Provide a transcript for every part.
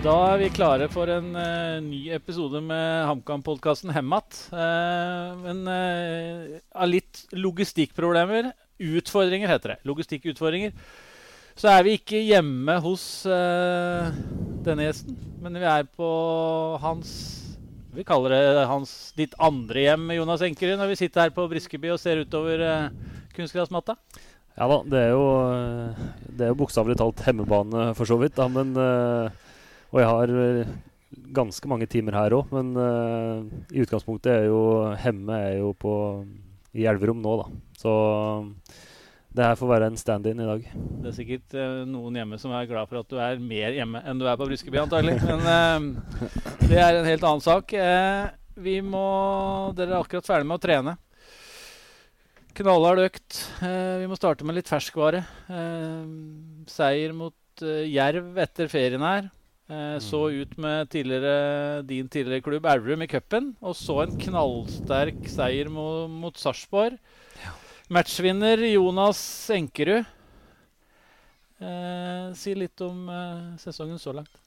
Da er vi klare for en uh, ny episode med HamKam-podkasten Hemmat. Uh, men uh, av litt logistikkproblemer Utfordringer heter det. Logistikkutfordringer. Så er vi ikke hjemme hos denne gjesten, men vi er på hans Vi kaller det hans ditt andre hjem, Jonas Enkerud, når vi sitter her på Briskeby og ser utover kunstgressmatta. Ja da, det er jo, det er jo bokstavelig talt hemmebane for så vidt, da, men og jeg har eh, ganske mange timer her òg, men uh, i utgangspunktet er jo Hemme er jo på, i Elverum nå, da. Så det her får være en stand-in i dag. Det er sikkert uh, noen hjemme som er glad for at du er mer hjemme enn du er på Bryskeby antagelig. Men uh, det er en helt annen sak. vi må Dere er akkurat ferdig med å trene. Knallhard økt. vi må starte med litt ferskvare. seier mot Jerv etter ferien her. Eh, så mm. ut med tidligere, din tidligere klubb Elverum i cupen. Og så en knallsterk seier mot, mot Sarpsborg. Ja. Matchvinner Jonas Enkerud. Eh, si litt om eh, sesongen så langt.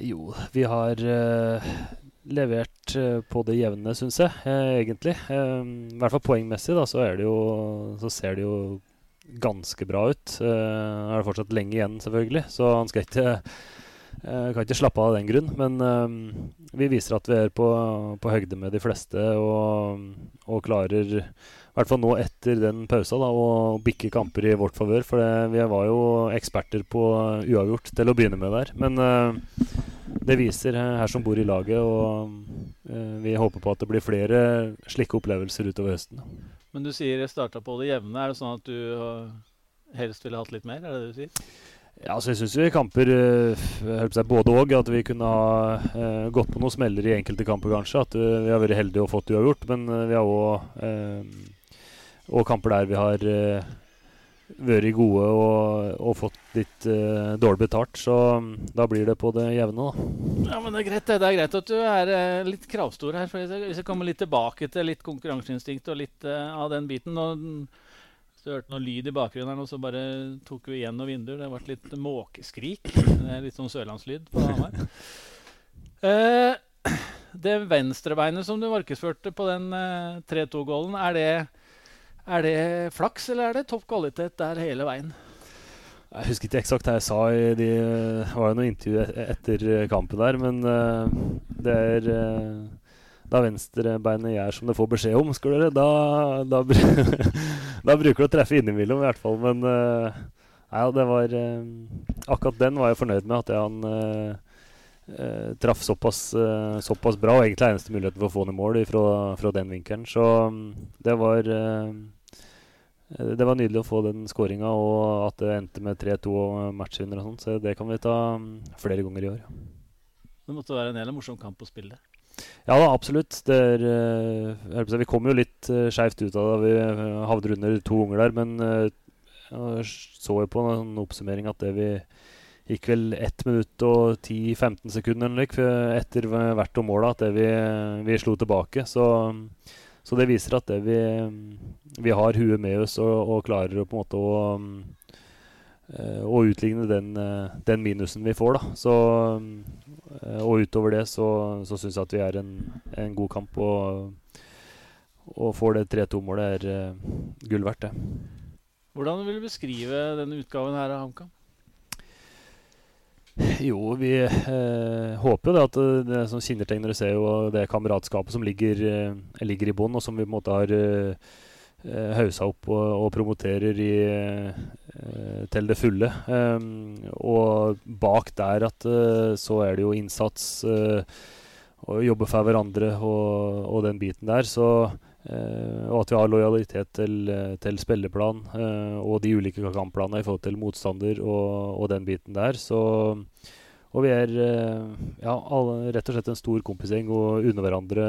Jo, vi har eh, levert eh, på det jevne, syns jeg, eh, egentlig. I hvert fall poengmessig, da, så, det jo, så ser det jo ganske bra ut. Uh, er det fortsatt lenge igjen, selvfølgelig, så han skal ikke uh, kan ikke slappe av av den grunn. Men uh, vi viser at vi er på, på høgde med de fleste og, og klarer, i hvert fall nå etter den pausa, da, å bikke kamper i vårt favør. For det, vi var jo eksperter på uavgjort til å begynne med der. Men det viser her som bor i laget, og vi håper på at det blir flere slike opplevelser utover høsten. Men du sier jeg starta på det jevne. Er det sånn at du uh, helst ville hatt litt mer? Er det det du sier? Ja, så jeg syns vi kamper seg, både òg. At vi kunne ha eh, gått på noen smeller i enkelte kamper, kanskje. At uh, vi har vært heldige og fått uavgjort. Men vi har òg kamper der vi har vært gode og, og fått litt uh, dårlig betalt. Så um, da blir det på det jevne, da. Ja, men det er greit, det. er greit at du er uh, litt kravstor her. For Hvis jeg kommer litt tilbake til litt konkurranseinstinkt og litt uh, av den biten og, Hvis du hørte noe lyd i bakgrunnen her nå, så bare tok vi igjen noen vinduer. Det ble litt måkeskrik. Det er litt sånn sørlandslyd på Hamar. det venstrebeinet som du markedsførte på den 3-2-gålen, er er det flaks, eller er det topp kvalitet der hele veien? Jeg husker ikke eksakt hva jeg sa i de var jo noe intervju e-, etter kampen der, men uh, det er uh, da venstrebeinet gjør som det får beskjed om, skal dere, da, da, da bruker det å treffe innimellom, i hvert fall. Men uh, nei, det var Akkurat den var jeg fornøyd med, at jeg han uh, traff såpass, eh, såpass, bra. Og egentlig er eneste muligheten for å få ned mål fra, fra den vinkelen. Så um, det var eh, det var nydelig å få den skåringa, og at det endte med 3-2 og matchvinner og sånn. Så det kan vi ta mm, flere ganger i år. Det måtte være en hel morsom kamp å spille? Ja da, absolutt. Er, uh, vi kom jo litt uh, skeivt ut av det vi havnet under to unger der. Men jeg så jo på en oppsummering at det vi gikk vel 1 minutt og 10-15 sekunder etter hvert om måla at vi, vi, slo tilbake. Så, så, det viser at vi, vi, har huet med oss og, og klarer på en måte å, eh, å utligne den, den, minusen vi får. Da. Så, eh, og utover det så, så syns jeg at vi er en, en god kamp. Og, og får det 3-2-målet er gull verdt, det. Hvordan vil du beskrive denne utgaven her av HamKam? Jo, vi eh, håper jo det at det som kjennetegner er jo det kameratskapet som ligger, eh, ligger i bånn, og som vi på en måte har eh, eh hausa opp og, og promoterer i, eh, til det fulle. Um, og bak der at så er det jo innsats å jobbe for hverandre og, og den biten der. Så og at vi har lojalitet til, til spilleplan uh, og de ulike kampplanene i forhold til motstander og, og, den biten der. Så, og vi er ja, alle, rett og slett en stor kompisgjeng og unner hverandre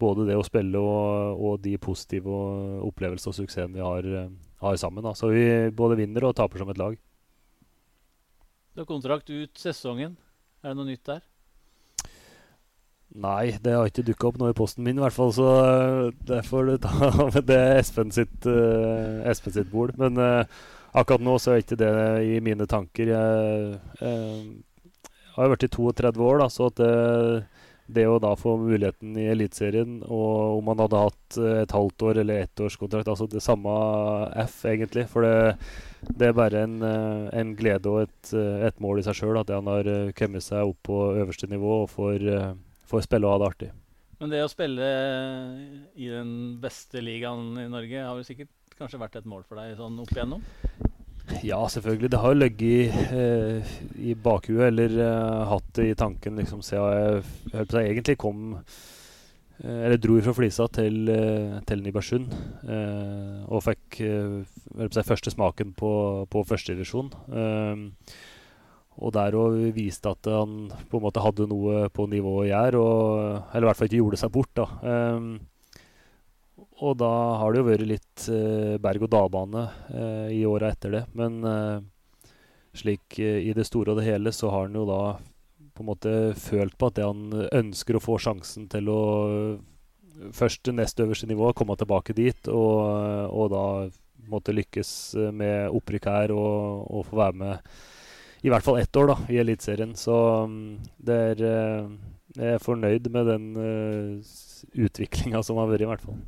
både det å spille og, og de positive opplevelsene og suksessen vi har, har sammen. Da. Så vi både vinner og taper som et lag. Du har kontrakt ut sesongen. Er det noe nytt der? Nei, det har ikke dukka opp noe i posten min, i hvert fall. Så eh, det får du ta med det Espen sitt, uh, Espen sitt bord. Men uh, akkurat nå så er ikke det i mine tanker. Jeg, uh, har vært i 32 år, da, så at det, det å da få muligheten i Eliteserien, og om man hadde hatt et halvt år eller ett års kontrakt, altså det samme F, egentlig. For det, det er bare en, en, glede og et, et mål i seg sjøl at han har kommet seg opp på øverste nivå og får, får spille og ha det artig. Men det å spille i den beste ligaen i Norge har jo sikkert kanskje vært et mål for deg sånn opp igjennom? Ja, selvfølgelig. Det har jo ligget eh, i bakhuet, eller eh, hatt det i tanken liksom, siden jeg, jeg, jeg egentlig kom eh, Eller dro fra Flisa til, eh, til Nybergsund. Eh, og fikk eh, første smaken på, på førstedivisjon. Eh, og der òg viste at han på en måte hadde noe på nivået jeg er, eller i hvert fall ikke gjorde seg bort. da. Um, og da har det jo vært litt uh, berg-og-dal-bane uh, i åra etter det. Men uh, slik i det store og det hele så har han jo da på en måte følt på at det han ønsker å få sjansen til å Først nest øverste nivå, komme tilbake dit, og, og da måtte lykkes med opprykk her og, og, få være med i hvert fall ett år da, i Eliteserien. Så mm, det er, eh, jeg er fornøyd med den uh, utviklinga som har vært, i hvert fall.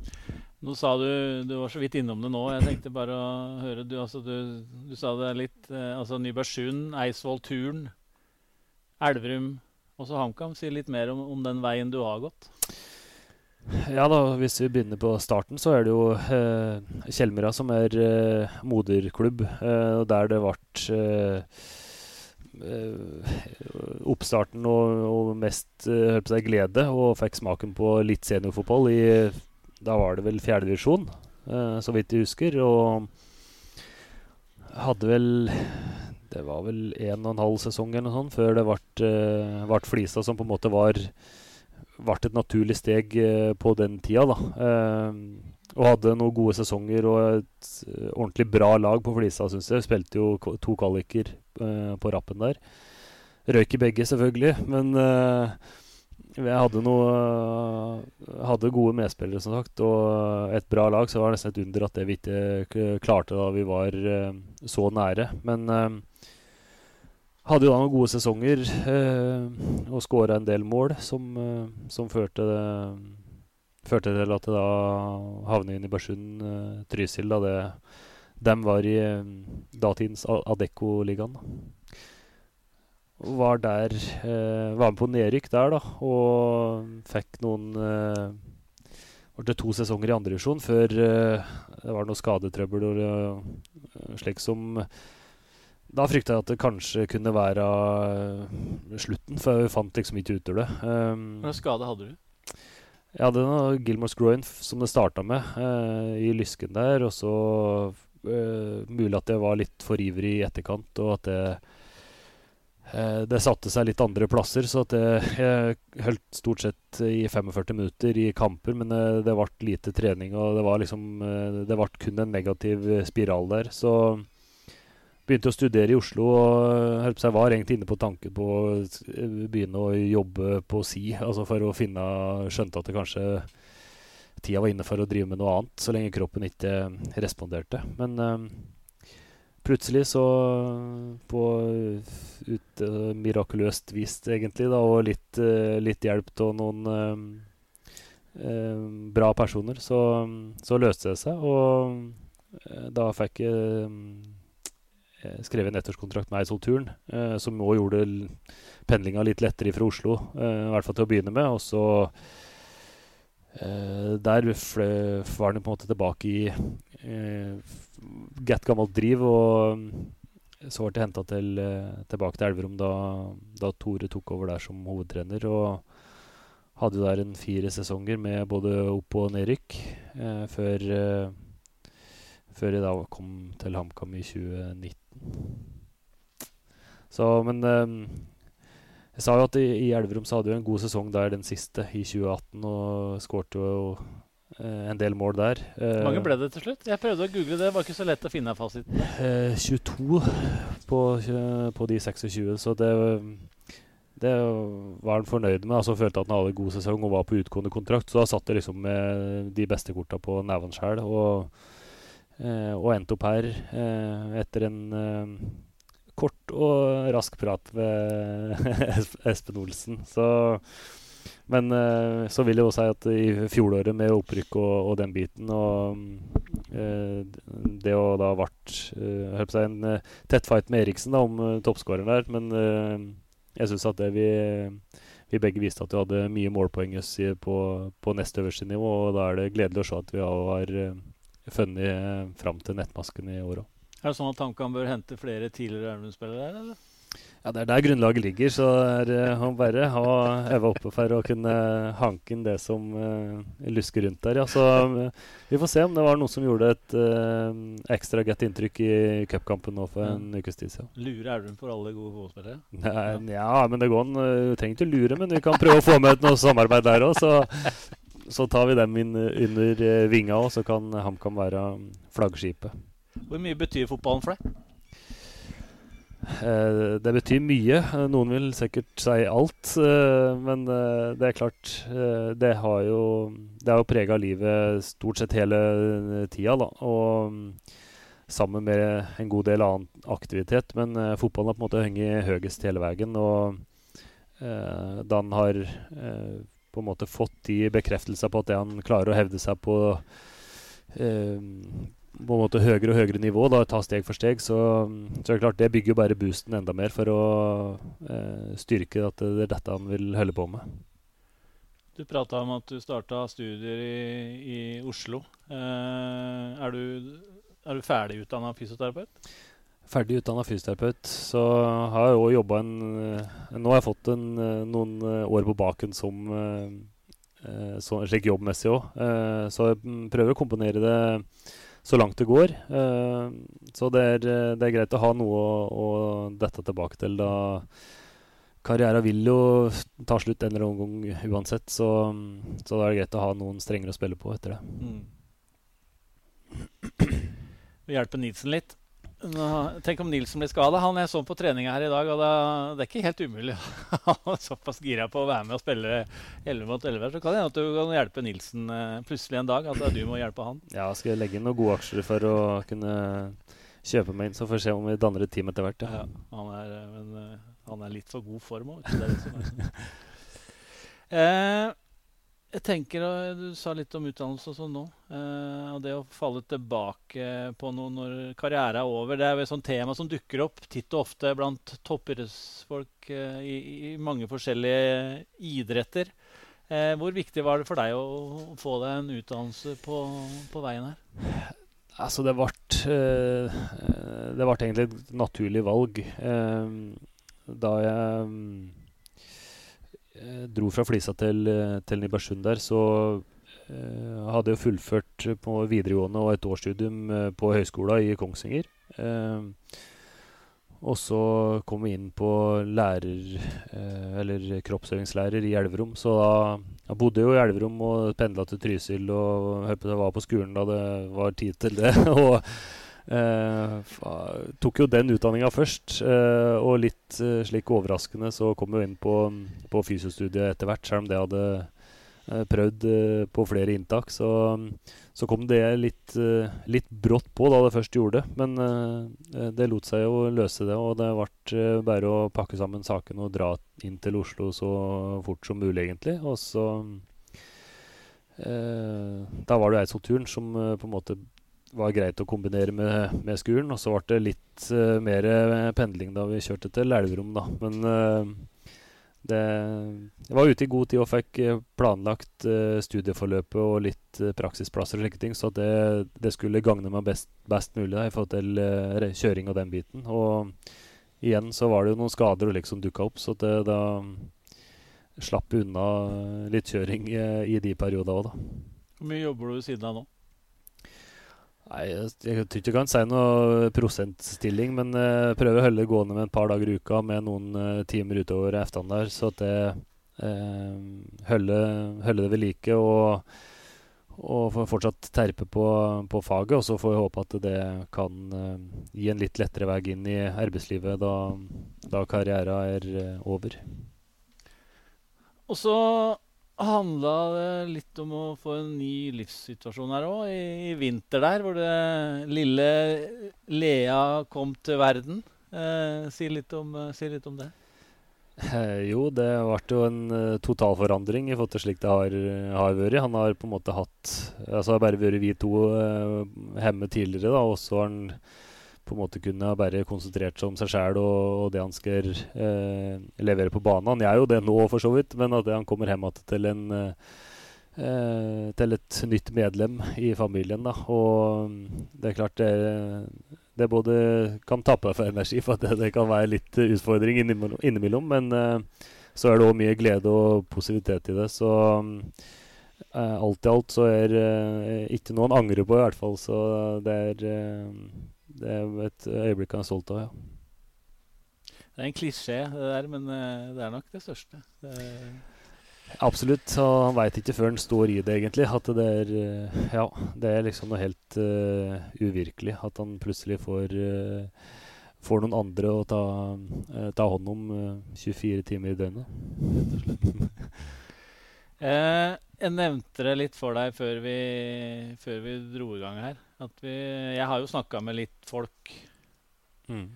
Nå sa du Du var så vidt innom det nå. Jeg tenkte bare å høre Du, altså, du, du sa det litt uh, altså Nybergsund, Eidsvoll, Turn, Elverum, også HamKam. Si litt mer om, om, den veien du har gått. Ja da, Hvis vi begynner på starten, så er det jo eh, Kjelmera som er eh, moderklubb. Eh, der det ble oppstarten og, og mest uh, glede, og fikk smaken på litt seniorfotball i da var det vel fjerdedivisjon, uh, så vidt jeg husker. Og hadde vel Det var vel en og en halv sesong eller noe sånt før det ble, uh, Flisa som på en måte var ble et naturlig steg uh, på den tida. da. Uh, og hadde noen gode sesonger og et ordentlig bra lag på Flisa, syns jeg. Spilte jo to kvaliker på rappen der. Røyk i begge, selvfølgelig, men jeg hadde, noe, hadde gode medspillere, som sagt, og et bra lag. Så det var nesten et under at det vi ikke klarte da vi var uh, så nære. Men hadde jo da noen gode sesonger og skåra en del mål som, som førte, førte, til at det da havnet inn i Bersund Trysil, da det, dem var i datidens Adecco-ligaen var der eh, Var med på nedrykk der, da. Og fikk noen eh, Var det to sesonger i andredivisjon før eh, det var noe skadetrøbbel og uh, slik som Da frykta jeg at det kanskje kunne være uh, slutten, for jeg fant liksom ikke ut av det. Um, Hva skade hadde du? Jeg hadde noe Gilmore's groin som det starta med, uh, i lysken der. Og så mulig at jeg var litt for ivrig i etterkant, og at det Eh, det satte seg litt andre plasser, så at jeg holdt stort sett i 45 minutter i kamper, men eh, det ble lite trening, og det var liksom eh, Det ble kun en negativ spiral der. Så begynte å studere i Oslo, og jeg var egentlig inne på tanken på å begynne å jobbe på si, altså for å finne Skjønte at det kanskje tida var inne for å drive med noe annet, så lenge kroppen ikke responderte. Men plutselig så På uh, mirakuløst vis, egentlig, da, og litt, uh, litt hjelp av noen uh, bra personer, så, så, løste det seg. Og da fikk jeg skrevet en ettårskontrakt med Eidsvoll-turen, som òg gjorde pendlinga litt lettere fra Oslo, i hvert fall til å begynne med. Og så der var han på en måte tilbake i get gammelt driv. Og mm, så ble henta til, eh, tilbake til Elverum da, da, Tore tok over der som hovedtrener. Og hadde jo der en fire sesonger med både opp- og nedrykk eh, før, eh, før jeg da kom til HamKam i 2019. Så, men eh, jeg sa jo at i, i Elverum så hadde vi en god sesong der, den siste, i 2018. Og skårte jo Uh, en del mål der. Hvor mange ble det til slutt? Jeg prøvde å google det. Det var ikke så lett å finne fasiten. Uh, 22 på, på, de 26, så det, det var han fornøyd med. Altså Følte at han hadde god sesong og var på utgående kontrakt. Så da satt jeg liksom med de beste korta på neven sjøl. Og, og, endte opp her etter en kort og rask prat med Espen Olsen. Så, men uh, så vil jeg også si at i fjoråret med opprykk og, og den biten og uh, Det å da vært uh, si en tett fight med Eriksen da, om toppskåreren der, men jeg syns at det vi vi begge viste at vi hadde mye målpoeng på, på nest øverste nivå. og Da er det gledelig å se at vi har funnet fram til nettmasken i år òg. Er det sånn at HamKam bør hente flere tidligere Elverum-spillere her, eller? Ja, Det er der grunnlaget ligger. Så det er han bare ha øve oppe for å kunne hanke inn det som uh, lusker rundt der. Ja. Så uh, vi får se om det var noe som gjorde et uh, ekstra godt inntrykk i cupkampen nå for en mm. ukes tid siden. Lurer Elverum for alle gode fotballspillere? Ja. ja, men det går an. Du trenger ikke lure, men vi kan prøve å få med noe samarbeid der òg. Så så tar vi dem inn under vinga, og så kan HamKam være flaggskipet. Hvor mye betyr fotballen for deg? Uh, det betyr mye. Noen vil sikkert si alt. Uh, men uh, det er klart Det har jo Det jo prega livet stort sett hele tida, da. Og um, sammen med en god del annen aktivitet. Men fotballen har på en måte hengt høyest hele veien. Og Dan har på en måte fått de bekreftelser på at det han klarer å hevde seg på eh, på en måte høyere og høyere nivå, da, ta steg for steg, så, så er det klart det bygger jo bare boosten enda mer for å eh, styrke at det er dette han vil holde på med. Du prata om at du starta studier i, i Oslo. Eh, er, du, er, du, ferdig utdanna fysioterapeut? ferdig utdanna fysioterapeut, så har jeg òg jobba en Nå har jeg fått en, noen år på baken som så, slik jobbmessig òg. Så jeg prøver å komponere det så langt det går. Så det er, det er greit å ha noe å, å dette tilbake til. da Karrieren vil jo ta slutt en eller annen gang uansett, så, så da er det greit å ha noen strengere å spille på etter det. Mm. Vi hjelper Nilsen litt. Tenk om Nilsen blir skada. Han er sånn på trening her i dag, og det er ikke helt umulig. Han er såpass gira på å være med og spille 11 mot 11. Så kan det hende at du kan hjelpe Nilsen eh, plutselig en dag. At du må hjelpe han. Ja, skal jeg legge inn noen gode aksjer for å kunne kjøpe meg inn, så får vi se om vi danner et team etter hvert. Ja. ja han, er, eh, men, eh, han er litt for god form òg. eh, jeg tenker, og Du sa litt om utdannelse og sånn nå. Eh, og Det å falle tilbake på noe når karrieren er over, det er jo et sånt tema som dukker opp titt og ofte blant toppidrettsfolk eh, i, i, mange forskjellige idretter. Eh, hvor viktig var det for deg å, få deg en utdannelse på, på veien her? Altså, det ble, eh, det ble egentlig et naturlig valg. Eh, da jeg Eh, dro fra Flisa til, eh, til Nibersund der, så uh, hadde jeg fullført på videregående og et årsstudium på høyskolen i Kongsvinger. Eh, og så kom vi inn på lærer, eller kroppsøvingslærer i Elverum. Så da jeg bodde jo i Elverum og pendla til Trysil og var på skolen da det var tid til det. og Uh, tok jo den utdanninga først, uh, og litt uh, slik overraskende så kom jeg inn på, på fysiostudiet etter hvert, selv om det hadde prøvd på flere inntak. Så, så kom det litt, litt, brått på da det først gjorde det. Men det lot seg jo løse, det. Og det ble bare å pakke sammen sakene og dra inn til Oslo så fort som mulig, egentlig. Og så Da var det Eidsvollturen som på en måte var greit å kombinere med, med skolen. Og så ble det litt uh, mer eh, pendling da vi kjørte til Elverum, da. Men uh, det, jeg var ute i god tid og fikk planlagt uh, studieforløpet og litt praksisplasser og slike ting, så det, det, skulle gagne meg best, best mulig da, i forhold til kjøring og den biten. Og igjen så var det jo noen skader og liksom dukka opp, så det, da slapp unna litt kjøring i de periodene òg, da. Hvor mye jobber du ved siden av nå? Nei, jeg, jeg tror ikke jeg kan si noe prosentstilling, men uh, prøver å holde det gående med et par dager i uka med noen uh, timer utover eftene der, så at det uh, holder, det ved like og, og fortsatt terpe på, på, faget. Og så får vi håpe at det kan uh, gi en litt lettere vei inn i arbeidslivet da, da karrieren er over. Og så handla det litt om å få en ny livssituasjon her òg, i, i, vinter der, hvor det lille Lea kom til verden. Eh, si, litt om, eh, si litt om det. Eh, jo, det ble jo en uh, totalforandring i forhold til slik det har, har, vært. Han har på en måte hatt Altså bare vært vi to uh, hjemme tidligere, da, og så har han på en måte kunne bare konsentrert seg om seg sjæl og, og, det han skal eh, levere på banen. Han er jo det nå, for så vidt, men at han kommer hjem igjen til en til et nytt medlem i familien. Da. Og det er klart det, det både kan tappe for energi, for det, det, kan være litt utfordring innimellom. men eh, så er det òg mye glede og positivitet i det. Så uh, alt i alt så er eh, ikke noe han angrer på, i hvert fall. Så det er, det er et øyeblikk han er stolt av, ja. Det er en klisjé, det der, men det er nok det største. Det Absolutt. Og han veit ikke før han står i det, egentlig. At det er, eh, ja, det er liksom noe helt uh, uvirkelig. At han plutselig får, uh, får noen andre å ta, uh, ta hånd om 24 timer i døgnet. Rett og slett. jeg nevnte det litt for deg før vi, før vi dro i gang her. At vi, jeg har jo snakka med litt folk mm.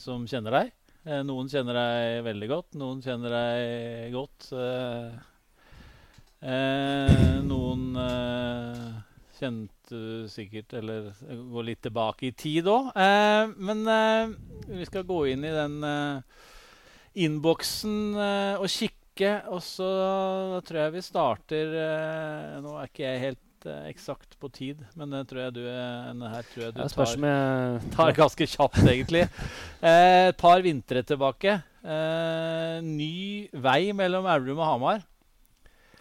som kjenner deg. Eh, noen kjenner deg veldig godt, noen kjenner deg godt. Eh, eh, noen kjente du sikkert Eller går litt tilbake i tid òg. men vi skal gå inn i den innboksen og kikke. Og så tror jeg vi starter Nå er ikke jeg helt uh, eksakt på tid, men det tror jeg du, her tror jeg du tar, tar, ganske kjapt, egentlig. Eh, et par vintre tilbake. Eh, ny vei mellom Elverum og Hamar.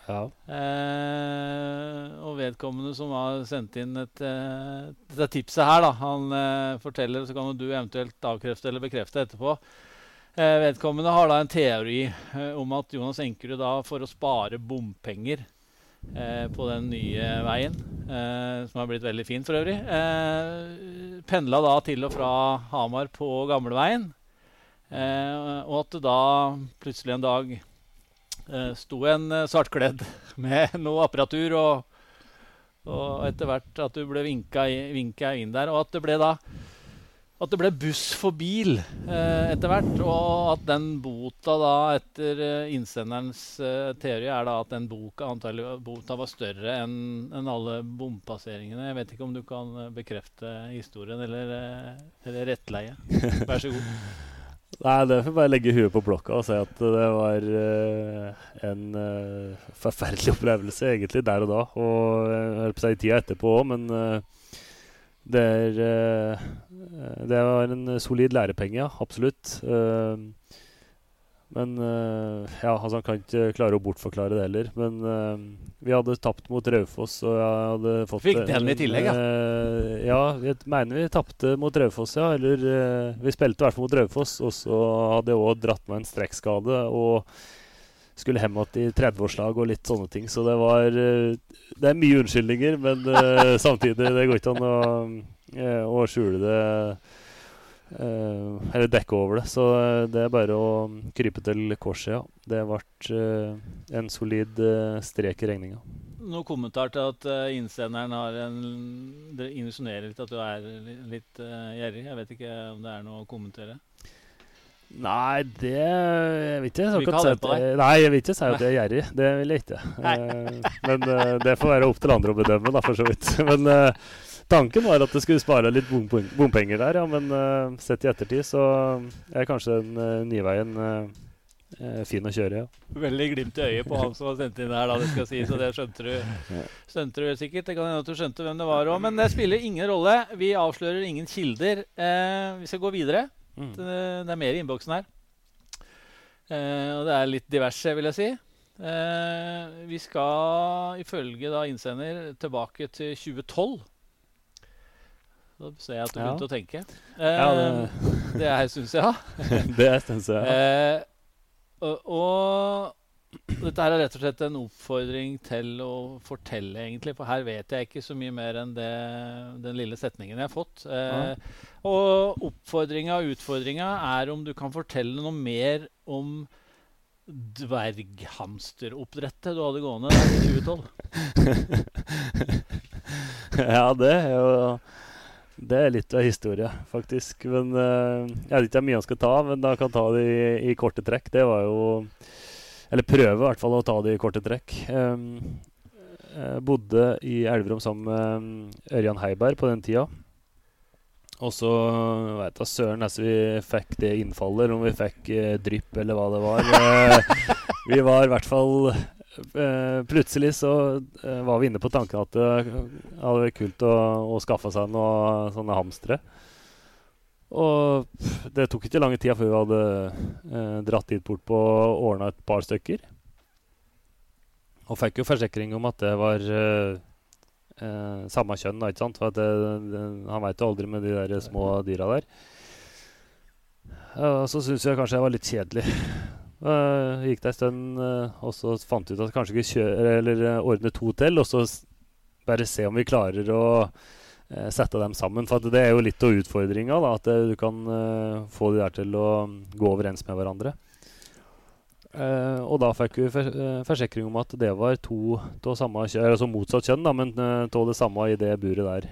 Ja. Eh, og vedkommende som har sendt inn et, dette tipset her, da, han forteller, så kan du eventuelt avkrefte eller bekrefte etterpå. Vedkommende har da en teori om at Jonas Enkerud da, for å spare bompenger eh, på den nye veien, eh, som har blitt veldig fin for øvrig. Eh, pendla da til og fra Hamar på gamleveien. Eh, og at det da plutselig en dag eh, sto en eh, svartkledd med noe apparatur, og, og etter hvert at du ble vinka, vinka inn der. Og at det ble da at det ble buss for bil eh, etter hvert. Og at den bota da, etter eh, innsenderens eh, teori, er da at den boka bota var større enn en alle bompasseringene. Jeg vet ikke om du kan eh, bekrefte historien eller, eh, eller rettleie. Vær så god. Nei, det får bare legge huet på blokka og si at det var eh, en forferdelig opplevelse egentlig der og da. Og jeg holdt på å si tida etterpå òg, men det, er, uh, det var en solid lærepenge, ja. Absolutt. Uh, men uh, ja, altså Han kan ikke klare å bortforklare det heller. Men vi hadde tapt mot Raufoss, og jeg hadde fått Fikk den i tillegg, ja? ja, jeg mener vi tapte mot Raufoss, ja. Eller vi spilte i hvert fall mot Raufoss, og så hadde jeg òg dratt meg en strekkskade. Og skulle hjem igjen i 30-årslag og litt sånne ting. Så det var eh, Det er mye unnskyldninger, men uh, samtidig det går ikke an å, uh, å skjule det uh, Eller dekke over det. Så det er bare å krype til korset, ja. Det ble en solid strek i regninga. Noen kommentar til at innsenderen har en Det insinuerer litt at du er litt gjerrig. Jeg vet ikke om det er noe å kommentere? Nei, det Jeg vet ikke si at, nei, jeg vil ikke si at jeg er gjerrig. Det vil jeg ikke. Uh, men uh, det får være opp til andre å bedømme, da, for så vidt. Men uh, tanken var at det skulle spare litt bompenger der, ja. Men sett i ettertid så er kanskje den nye veien fin å kjøre, ja. Veldig glimt i øyet på han som har sendt inn her, da, det skal sies. så det skjønte du, skjønte du sikkert. Det kan hende at du skjønte hvem det var òg, men det spiller ingen rolle. Vi avslører ingen kilder. vi skal gå videre. Mm. Det, det, er mer i innboksen her. Eh, og det er litt diverse, vil jeg si. Eh, vi skal ifølge da innsender tilbake til 2012. Da ser jeg at du ja. begynte å tenke. Eh, ja, det, det er syns jeg. Det syns jeg. Og, og dette her er rett og slett en oppfordring til å fortelle, egentlig. For her vet jeg ikke så mye mer enn det, den lille setningen jeg har fått. Eh, og oppfordringa og utfordringa er om du kan fortelle noe mer om dverghamsteroppdrettet du hadde gående i 2012. ja, det er jo Det er litt av historie, faktisk. Men uh, Jeg vet ikke mye han skal ta, men da kan ta det i, i, korte trekk. Det var jo Eller prøve i hvert fall å ta det i korte trekk. Um, bodde i Elverum sammen med Ørjan Heiberg på den tida. Og så veit da søren nesten vi fikk det innfallet, eller om vi fikk eh, drypp, eller hva det var. Eh, vi var i hvert fall eh, Plutselig så eh, var vi inne på tanken at det hadde vært kult å, å skaffe seg noen sånne hamstere. Og det tok ikke lange tida før vi hadde eh, dratt dit bort på og ordna et par stykker. Og fikk jo forsikring om at det var eh, eh, samme kjønn, da, ikke sant? For det, det, han veit jo aldri med de der små dyra der. Og så syns jeg kanskje jeg var litt kjedelig. Uh, gikk det en stund, uh, og så fant vi ut at kanskje vi kjører, eller uh, ordner to til, og så bare se om vi klarer å sette dem sammen. For det er jo litt av utfordringa, at du kan få de der til å gå overens med hverandre. Uh, og da fikk vi uh, forsikring om at det var to av samme kjønn, altså motsatt kjønn, da, men uh, det samme i det buret der.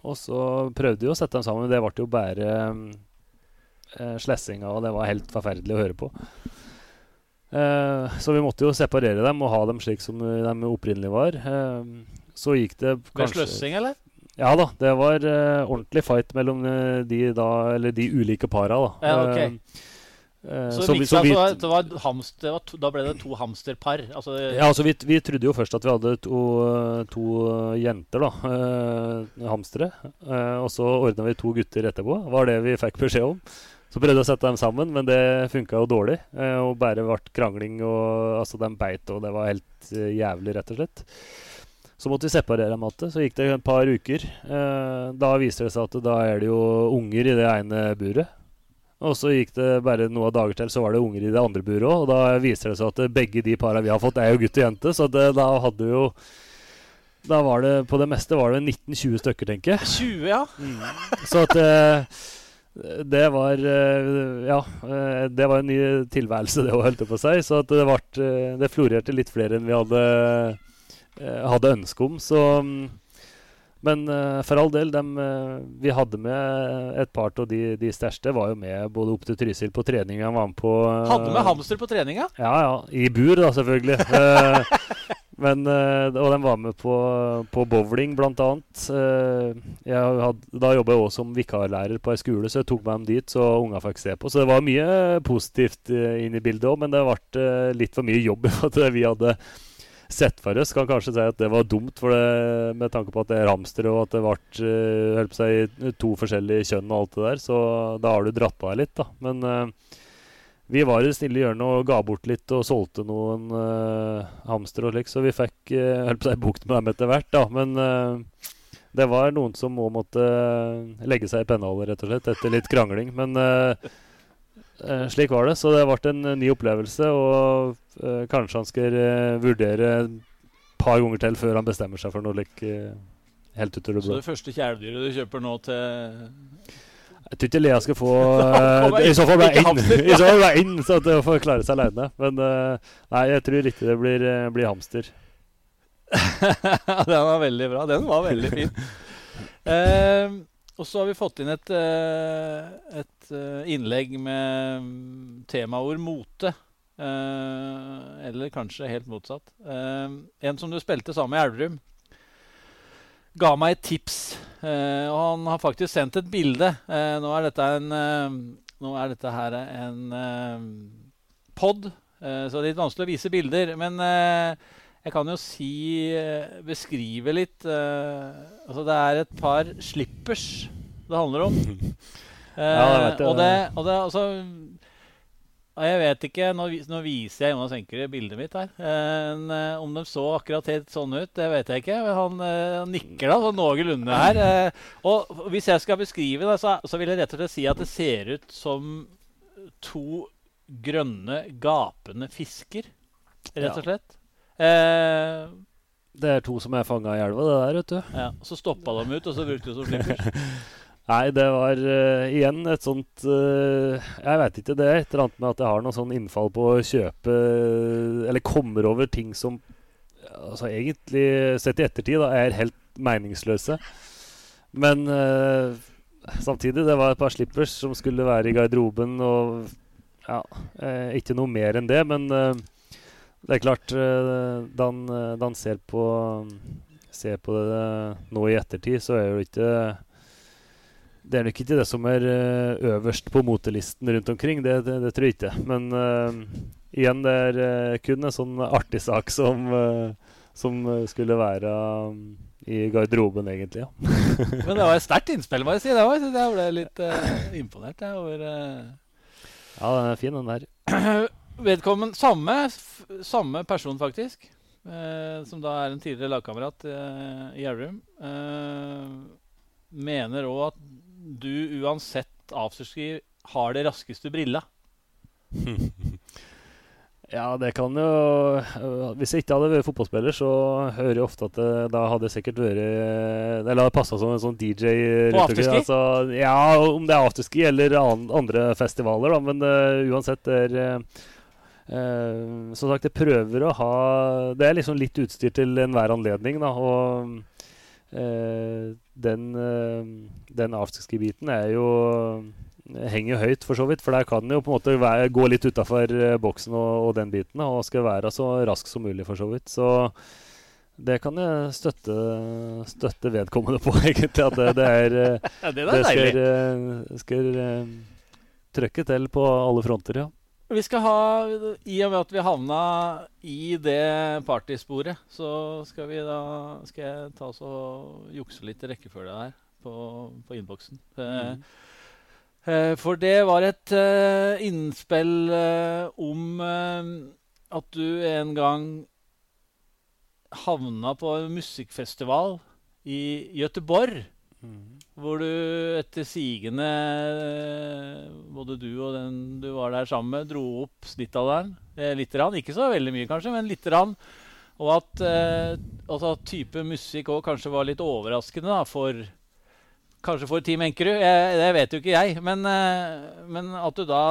Og så prøvde vi å sette dem sammen, men det ble jo bare uh, slessinga, og det var helt forferdelig å høre på. så vi måtte jo separere dem og ha dem slik som de opprinnelig var. så gikk det kanskje Med sløssing, eller? Ja da. Det var ordentlig fight mellom de, da, eller de ulike para. da. Ja, okay. Uh, så, så, vi, så vi, det var hamster, to, da ble det to hamsterpar? Altså, ja, altså vi, vi, trodde jo først at vi hadde to, to jenter, da. Uh, hamstere. Uh, og så ordna vi to gutter etterpå. var det vi fikk beskjed om. Så prøvde vi å sette dem sammen, men det funka jo dårlig. og bare ble krangling, og altså, de beit, og det var helt jævlig, rett og slett. Så måtte vi separere dem igjen. Så gikk det et par uker. da viser det seg at da er det jo unger i det ene buret. Og så gikk det bare noen dager til, så var det unger i det andre buret òg. Og da viser det seg at begge de para vi har fått, er jo gutt og jente. Så det, da hadde vi jo Da var det på det meste var det 19-20 stykker, tenker jeg. 20, ja. Mm. Så at eh, det var eh, Ja, eh, det var en ny tilværelse, det å holde på seg. Så at det, ble, det florerte litt flere enn vi hadde, hadde ønske om. Så mm, men uh, for all del, dem, uh, vi hadde med et par av de, de største. Var jo med både opp til Trysil på trening. Han var med på uh, Hadde med hamster på treninga? Ja, ja. I bur, da, selvfølgelig. men, og de var med på, på bowling, blant annet. da jobba jeg òg som vikarlærer på ei skole, så jeg tok med dem dit, så unga fikk se på. Så det var mye positivt inn i bildet òg, men det ble litt for mye jobb at vi hadde sett for oss. Kan kanskje si at det var dumt for det, med tanke på at det er hamster og at det ble uh, seg, to forskjellige kjønn og alt det der. Så da har du dratt på deg litt, da. Men uh, vi var i det snille hjørnet og ga bort litt og solgte noen uh, hamster og slik, så vi fikk uh, seg bukt med dem etter hvert, da. Men uh, det var noen som må måtte legge seg i pennalet, rett og slett, etter litt krangling. Men Eh, slik var det. Så det ble en ny opplevelse, og uh, kanskje han skal uh, vurdere et par ganger til før han bestemmer seg for noe like, helt ut det. Så det første kjæledyret du kjøper nå til Jeg tror ikke Lea skal få I så fall bare inn, I så fall bare inn så at hun får klare seg aleine. Men nei, jeg tror ikke det blir, blir hamster. Den var veldig bra. Den var veldig fin. Uh, og så har vi fått inn et, eh, et eh, innlegg med temaord mote. Eh, eller kanskje helt motsatt. En som du spilte sammen med i Elverum, ga meg et tips. Og han har faktisk sendt et bilde. Nå er dette, en, nå er dette her en pod, så det er litt vanskelig å vise bilder. Men jeg kan jo si eh, Beskrive litt. Uh, altså det er et par slippers det handler om. Uh, ja, det vet jeg. Og det, og det altså Jeg vet ikke Nå, nå viser jeg Jonas Enkerud bildet mitt her. Uh, om de så akkurat helt sånn ut, det vet jeg ikke. Han, han nikker da sånn noenlunde her. og hvis jeg skal beskrive det, så, så, vil jeg rett og slett si at det ser ut som to grønne, gapende fisker. Rett og slett. Eh, det er to som er fanga i elva, det der, vet du. Ja, Så stoppa de ut, og så brukte du som slippers? Nei, det var uh, igjen et sånt uh, Jeg veit ikke. Det er et eller annet med at jeg har noe sånn innfall på å kjøpe Eller kommer over ting som altså egentlig sett i ettertid da, er helt meningsløse. Men uh, samtidig, det var et par slippers som skulle være i garderoben. Og ja, ikke noe mer enn det. Men det er klart, da han ser på, ser på det nå i ettertid, så er det jo ikke det er nok ikke det som er øverst på motelisten rundt omkring. Det, det, det tror jeg ikke. Men igjen, det er kun en sånn artig sak som, som skulle være i garderoben, egentlig. ja. Men det var et sterkt innspill, må jeg si. Det var, jeg ble litt uh, imponert jeg, over uh... Ja, den er fin, den der. Vedkommende Samme, samme person, faktisk. Eh, som da er en tidligere lagkamerat i Gjerdrum. mener òg at du uansett afterski har det raskeste brilla. Ja, det kan jo øh, Hvis jeg ikke hadde vært fotballspiller, så hører jeg ofte at det, da hadde jeg sikkert vært Eller hadde passa som en sånn DJ. På afterski? Altså, ja, om det er afterski eller andre festivaler, da. Men uh, uansett, det er uh, Som sagt, jeg prøver å ha Det er liksom litt utstyr til enhver anledning, da. Og uh, den, den afterski-biten er jo henger høyt, for så vidt. For der kan den jo på en måte være, gå litt utafor uh, boksen og, og, den biten. Og skal være så rask som mulig, for så vidt. Så det kan jeg støtte, støtte vedkommende på, egentlig. At det, det er uh, ja, Det, det skal, uh, skal trøkke til på alle fronter, ja. Vi skal ha, I og med at vi havna i det partysporet, så skal, vi da, skal jeg ta oss og jukse litt i rekkefølge her på, på innboksen. Mm. Eh, for det var et eh, innspill eh, om uh, at du en gang havna på en musikkfestival i Gøteborg. Hvor du etter sigende, både du og den du var der sammen med, dro opp snittalderen eh, litt. Rann. Ikke så veldig mye, kanskje, men lite grann. Og at altså, type musikk òg kanskje var litt overraskende da, for Kanskje for Team Enkerud. det vet jo ikke jeg. Men, eh, men, at du da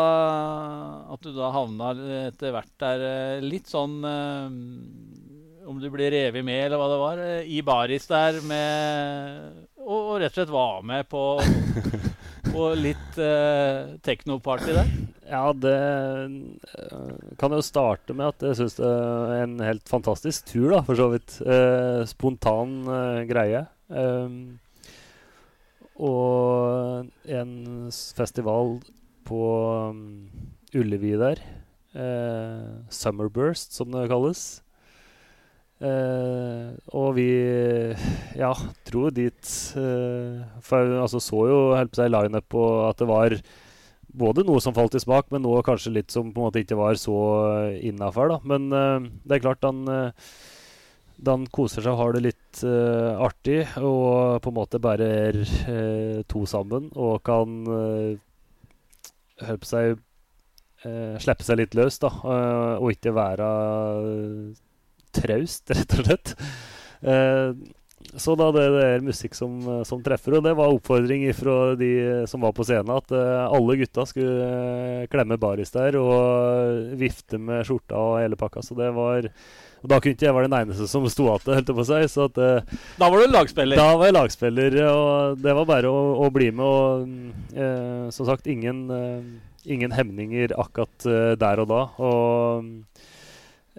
At du da havna etter hvert der eh, litt sånn eh, Om du ble revet med, eller hva det var, i baris der med Og, og rett og slett var med på, på litt uh, teknoparty der? Ja, det kan jo starte med at jeg syns det er en helt fantastisk tur, da, for så vidt. Uh, spontan uh, greie. Um, og en festival på um, Ullevi der. Eh, Summerburst, som det kalles. Eh, og vi ja, dro dit eh, For altså, så jo helt på seg lineup og at det var både noe som falt i smak, men noe kanskje litt som på en måte ikke var så innafor. Men eh, det er klart, han den koser seg og har det litt uh, artig, og på en måte bare er uh, to sammen og kan uh, på seg Slippe seg litt løs, da, og ikke være traust, rett og slett. så da det, det, er musikk som, som, treffer, og det var oppfordring fra de som var på scenen, at alle gutta skulle klemme baris der og vifte med skjorta og hele pakka. Så det var og da kunne ikke jeg være den eneste som sto igjen, holdt på seg. Så at, uh, da var du lagspiller? Da var jeg lagspiller, og det var bare å, å bli med. Og eh, som sagt, ingen, eh, ingen hemninger akkurat der og da. Og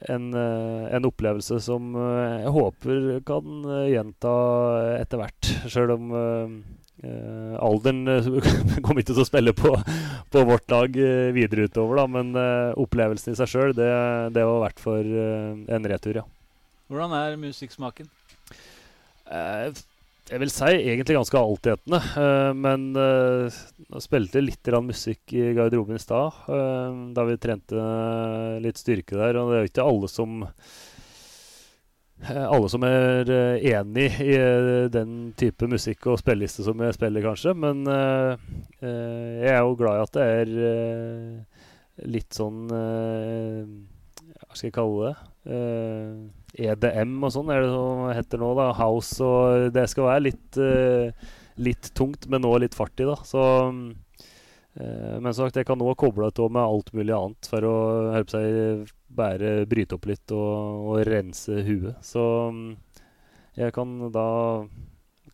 en, en, opplevelse som jeg håper kan gjenta etter hvert, sjøl om Uh, alderen uh, kommer ikke til å spille på, på vårt lag uh, videre utover, da, men opplevelsen i seg sjøl, det, det, var verdt for en retur, ja. Hvordan er musikksmaken? Jeg vil si egentlig ganske altetende. men jeg spilte litt musikk i garderoben i stad, da vi trente litt styrke der. Og det er jo ikke alle som alle som er uh, enig i uh, den type musikk og spilleliste som jeg spiller, kanskje. Men uh, jeg er jo glad i at det er litt sånn Hva skal jeg kalle det? EDM og sånn er det som heter nå. da House og Det skal være litt, litt tungt, men nå litt fart i. da Så men som sagt, jeg kan nå koble det med alt mulig annet for å hjelpe seg, bare bryte opp litt og, og rense huet. Så um, jeg kan da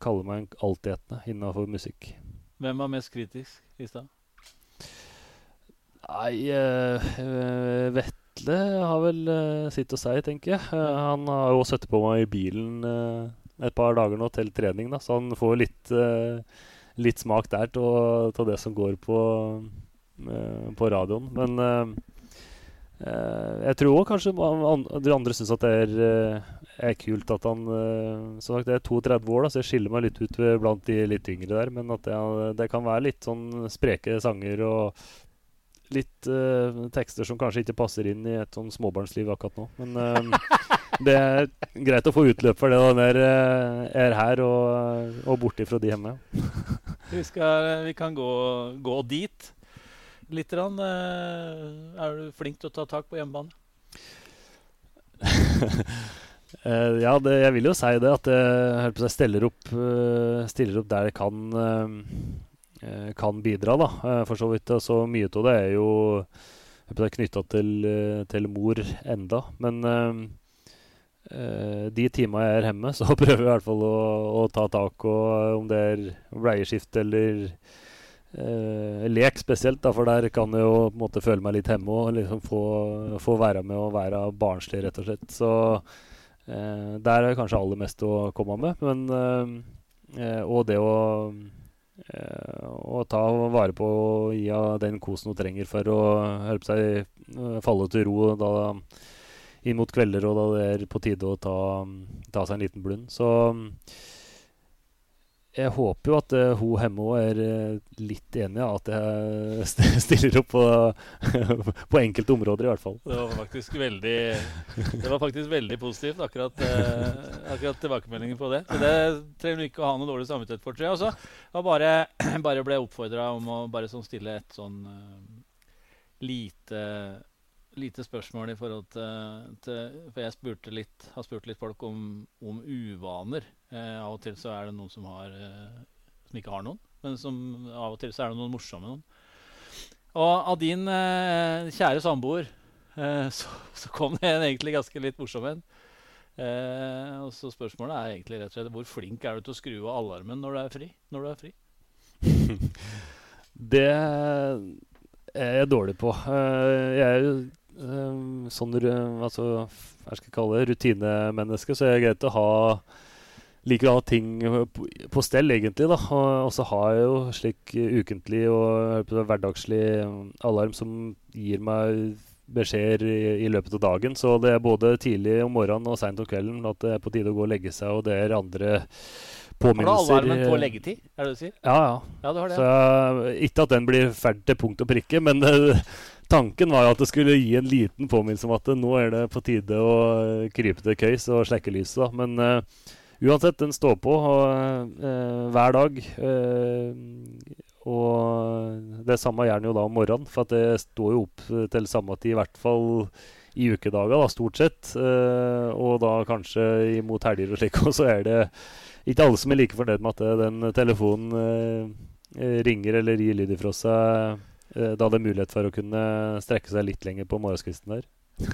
kalle meg en altetende innafor musikk. Hvem var mest kritisk i stad? Nei uh, Vetle har vel uh, sitt å si, tenker jeg. Uh, han har jo sittet på meg i bilen et par dager nå til trening, da, så han får litt, litt smak der av det som går på, på radioen. Men jeg tror òg kanskje de andre syns at det er, er, kult at han Som sagt, det er 32 år, da, så jeg skiller meg litt ut blant de litt yngre der. Men at det, det kan være litt sånn spreke sanger og litt uh, tekster som kanskje ikke passer inn i et sånn småbarnsliv akkurat nå. Men uh, det er greit å få utløp for det når jeg uh, er her og, og borte fra de hjemme. vi, skal, vi, kan gå, gå dit litt. Rann. er du flink til å ta tak på hjemmebane? ja, det, jeg vil jo si det. At jeg, jeg stiller, opp, stiller opp der det kan Eh, kan bidra, da, eh, for så vidt. Så mye av det er jo knytta til, eh, til, mor enda. Men de timene jeg er hjemme, så prøver jeg i hvert fall å, å ta tak. Og om det er bleieskift eller eh, lek spesielt, da, for der kan jeg jo på en måte føle meg litt hjemme og liksom få, få, være med og være barnslig, rett og slett. Så eh, der er kanskje aller mest å komme med. Men, og det å Eh, og ta vare på og gi henne den kosen hun trenger for å hjelpe seg eh, falle til ro da, inn mot kvelder og da det er på tide å ta, ta seg en liten blund. Så jeg håper jo at uh, hun hjemme òg er uh, litt enig i at jeg stiller opp på, på, enkelte områder, i hvert fall. Det var faktisk veldig, var faktisk veldig positivt, akkurat, uh, akkurat tilbakemeldingen på det. Så det trenger du ikke å ha noe dårlig samvittighet for. Tror jeg. Bare, bare ble oppfordra om å bare sånn stille et sånn lite lite spørsmål i forhold til, til, For jeg litt, har spurt litt folk om, om uvaner. Eh, av og til så er det noen som, har, eh, som ikke har noen. Men som, av og til så er det noen morsomme noen. Og av din eh, kjære samboer eh, så, så, kom det en egentlig ganske litt morsom en. Eh, og så spørsmålet er egentlig rett og slett hvor flink er du til å skru av alarmen når du er fri? Når du er fri? det jeg dårlig på. Uh, jeg er um, sånn altså, hva skal jeg kalle det, rutinemenneske, så er det greit å ha liker å ha ting på, på stell, egentlig. da, Og så har jeg jo slik ukentlig og hverdagslig alarm som gir meg beskjeder i, i, løpet av dagen. Så det er både tidlig om morgenen og seint om kvelden at det er på tide å gå og legge seg. Og det er andre påminnelser. Har du alarmen på leggetid? er det du sier? Ja, ja. ja du har det. Så, ikke at den blir ferdig til punkt og prikke, men Tanken var jo at det skulle gi en liten påminnelse om at nå er det på tide å eh, krype til køys og slekke lyset. Men uh, uansett, den står på uh, hver dag. Uh, og det samme gjør den jo da om morgenen, for det står jo opp til samme tid, i hvert fall i ukedager, da, stort sett. og da kanskje imot helger og slik, og så er det ikke alle som er like fornøyd med at den telefonen ringer eller gir lyd ifra seg da hadde mulighet for å kunne strekke seg litt lenger på morgenskvisten der.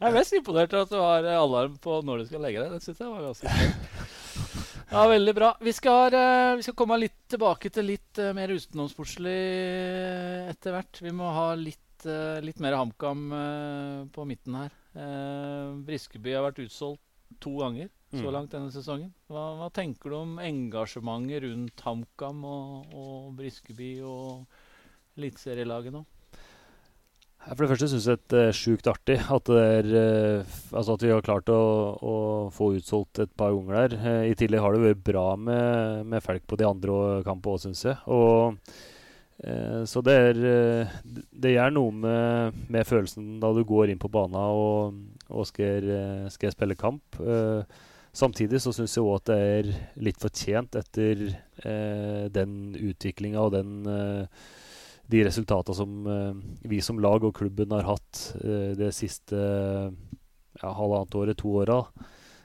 jeg er mest imponert over at du har alarm på når du skal legge deg. Det synes jeg var ganske Ja, Veldig bra. Vi skal, uh, vi skal, komme litt tilbake til litt mer utenomsportslig etter hvert. Vi må ha litt, litt mer HamKam på midten her. Briskeby har vært utsolgt to ganger så mm. langt denne sesongen. Hva, hva tenker du om engasjementet rundt HamKam og, og Briskeby og eliteserielaget nå? For det første syns jeg det er sjukt artig at, er, uh, altså at, vi har klart å, å, få utsolgt et par unger der. Uh, I tillegg har det vært bra med, med folk på de andre kampene òg, syns jeg. Og, uh, så det er Det gjør noe med, med, følelsen da du går inn på banen og, og skal, skal spille kamp. Uh, Samtidig så syns jeg òg at det er litt fortjent etter eh, den utviklinga og den, eh, de resultatene som eh, vi som lag og klubben har hatt eh, det siste ja, halvannet året, to åra.